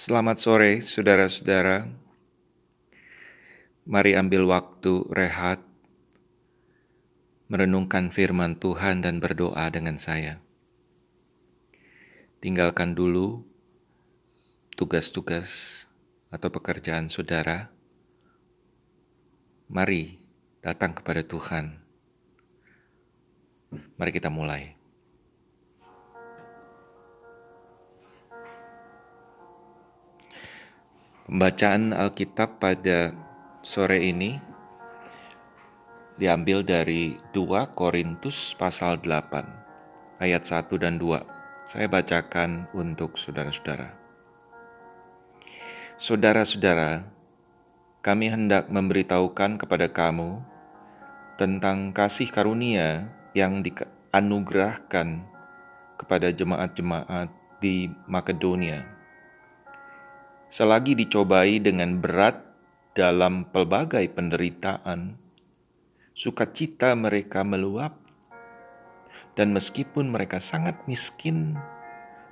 Selamat sore, saudara-saudara. Mari ambil waktu rehat, merenungkan firman Tuhan, dan berdoa dengan saya. Tinggalkan dulu tugas-tugas atau pekerjaan saudara. Mari datang kepada Tuhan. Mari kita mulai. Pembacaan Alkitab pada sore ini diambil dari 2 Korintus pasal 8 ayat 1 dan 2. Saya bacakan untuk saudara-saudara. Saudara-saudara, kami hendak memberitahukan kepada kamu tentang kasih karunia yang dianugerahkan kepada jemaat-jemaat di Makedonia selagi dicobai dengan berat dalam pelbagai penderitaan, sukacita mereka meluap, dan meskipun mereka sangat miskin,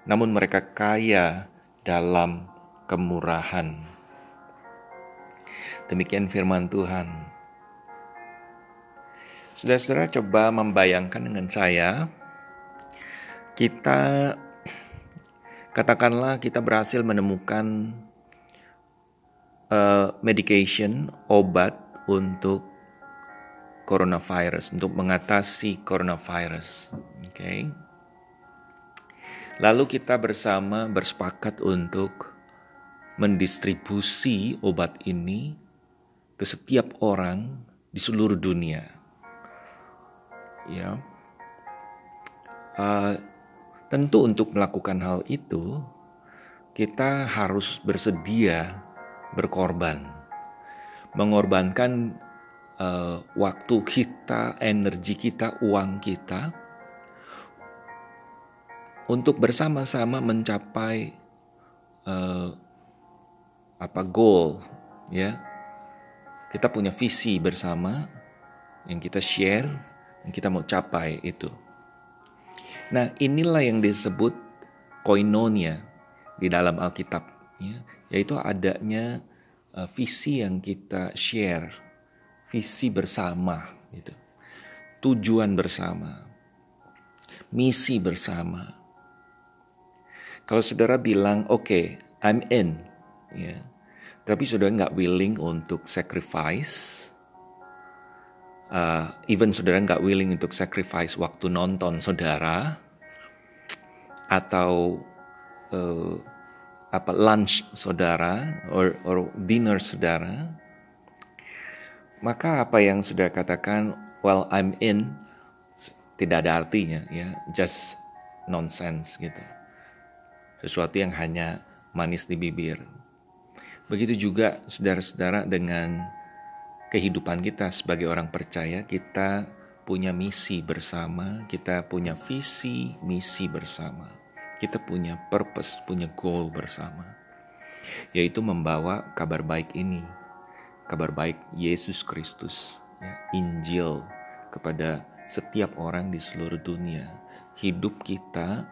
namun mereka kaya dalam kemurahan. Demikian firman Tuhan. Saudara-saudara coba membayangkan dengan saya, kita katakanlah kita berhasil menemukan uh, medication, obat untuk coronavirus, untuk mengatasi coronavirus. Oke. Okay. Lalu kita bersama bersepakat untuk mendistribusi obat ini ke setiap orang di seluruh dunia. Ya. Uh, tentu untuk melakukan hal itu kita harus bersedia berkorban, mengorbankan uh, waktu kita, energi kita, uang kita untuk bersama-sama mencapai uh, apa goal ya. Kita punya visi bersama yang kita share yang kita mau capai itu. Nah inilah yang disebut koinonia di dalam Alkitab ya yaitu adanya uh, visi yang kita share, visi bersama gitu. Tujuan bersama. Misi bersama. Kalau saudara bilang, "Oke, okay, I'm in." Ya. Tapi saudara nggak willing untuk sacrifice, uh, even saudara nggak willing untuk sacrifice waktu nonton saudara, atau uh, apa lunch saudara or, or dinner saudara, maka apa yang sudah katakan well I'm in tidak ada artinya ya, just nonsense gitu. Sesuatu yang hanya manis di bibir. Begitu juga saudara-saudara dengan kehidupan kita sebagai orang percaya, kita punya misi bersama, kita punya visi misi bersama kita punya purpose, punya goal bersama, yaitu membawa kabar baik ini, kabar baik Yesus Kristus, ya, Injil kepada setiap orang di seluruh dunia. Hidup kita,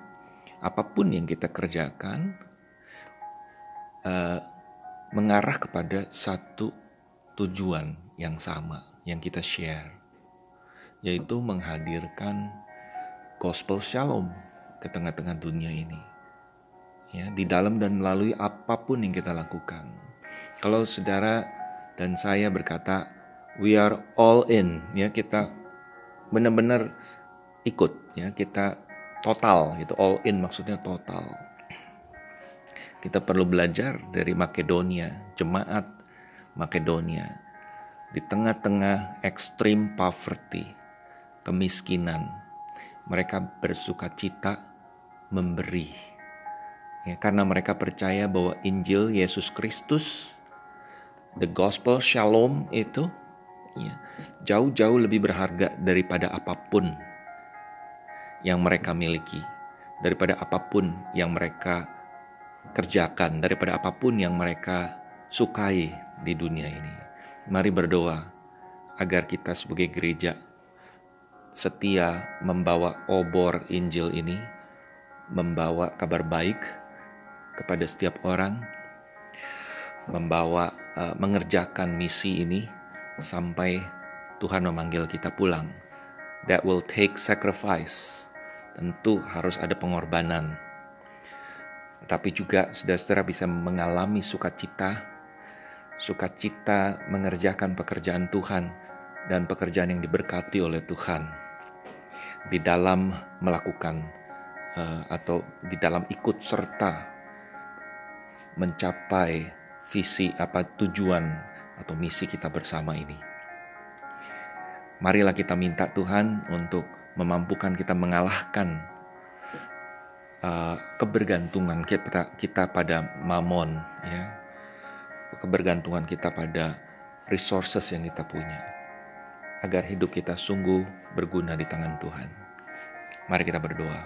apa pun yang kita kerjakan, uh, mengarah kepada satu tujuan yang sama yang kita share, yaitu menghadirkan gospel shalom ke tengah-tengah dunia ini. Ya, di dalam dan melalui apa pun yang kita lakukan. Kalau saudara dan saya berkata we are all in, ya kita benar-benar ikut, ya kita total gitu. All in maksudnya total. Kita perlu belajar dari Makedonia, jemaat Makedonia di tengah-tengah ekstrim poverty, kemiskinan, mereka bersuka cita memberi. Ya, karena mereka percaya bahwa Injil Yesus Kristus, the gospel shalom itu ya, jauh-jauh lebih berharga daripada apa pun yang mereka miliki, daripada apa pun yang mereka kerjakan, daripada apa pun yang mereka sukai di dunia ini. Mari berdoa agar kita sebagai gereja setia membawa obor Injil ini, membawa kabar baik kepada setiap orang membawa uh, mengerjakan misi ini sampai Tuhan memanggil kita pulang. That will take sacrifice. Tentu harus ada pengorbanan. Tapi juga saudara-saudara bisa mengalami sukacita, sukacita mengerjakan pekerjaan Tuhan dan pekerjaan yang diberkati oleh Tuhan di dalam melakukan uh, atau di dalam ikut serta mencapai visi apa tujuan atau misi kita bersama ini. Marilah kita minta Tuhan untuk memampukan kita mengalahkan uh, kebergantungan kita, kita pada mamon, ya, kebergantungan kita pada resources yang kita punya, agar hidup kita sungguh berguna di tangan Tuhan. Mari kita berdoa.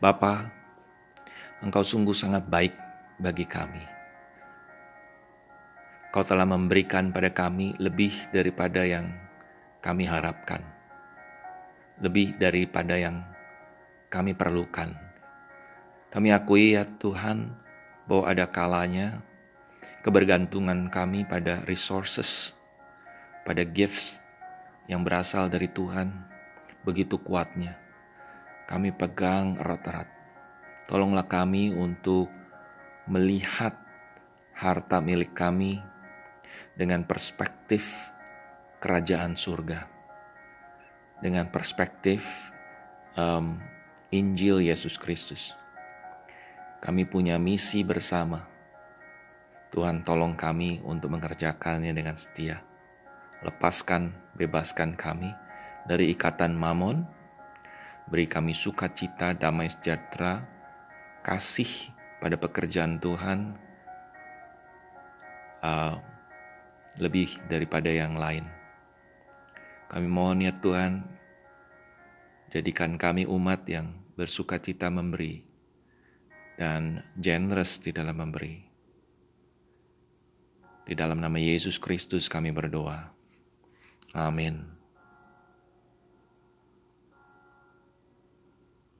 Bapa, Engkau sungguh sangat baik bagi kami. Kau telah memberikan pada kami lebih daripada yang kami harapkan, lebih daripada yang kami perlukan. Kami akui ya Tuhan bahwa ada kalanya kebergantungan kami pada resources, pada gifts yang berasal dari Tuhan begitu kuatnya kami pegang erat-erat. Tolonglah kami untuk melihat harta milik kami dengan perspektif kerajaan surga, dengan perspektif um, Injil Yesus Kristus. Kami punya misi bersama. Tuhan tolong kami untuk mengerjakannya dengan setia. Lepaskan, bebaskan kami dari ikatan mamon, Beri kami sukacita, damai sejahtera, kasih pada pekerjaan Tuhan uh, lebih daripada yang lain. Kami mohon ya Tuhan, jadikan kami umat yang bersukacita memberi dan generous di dalam memberi. Di dalam nama Yesus Kristus kami berdoa. Amin.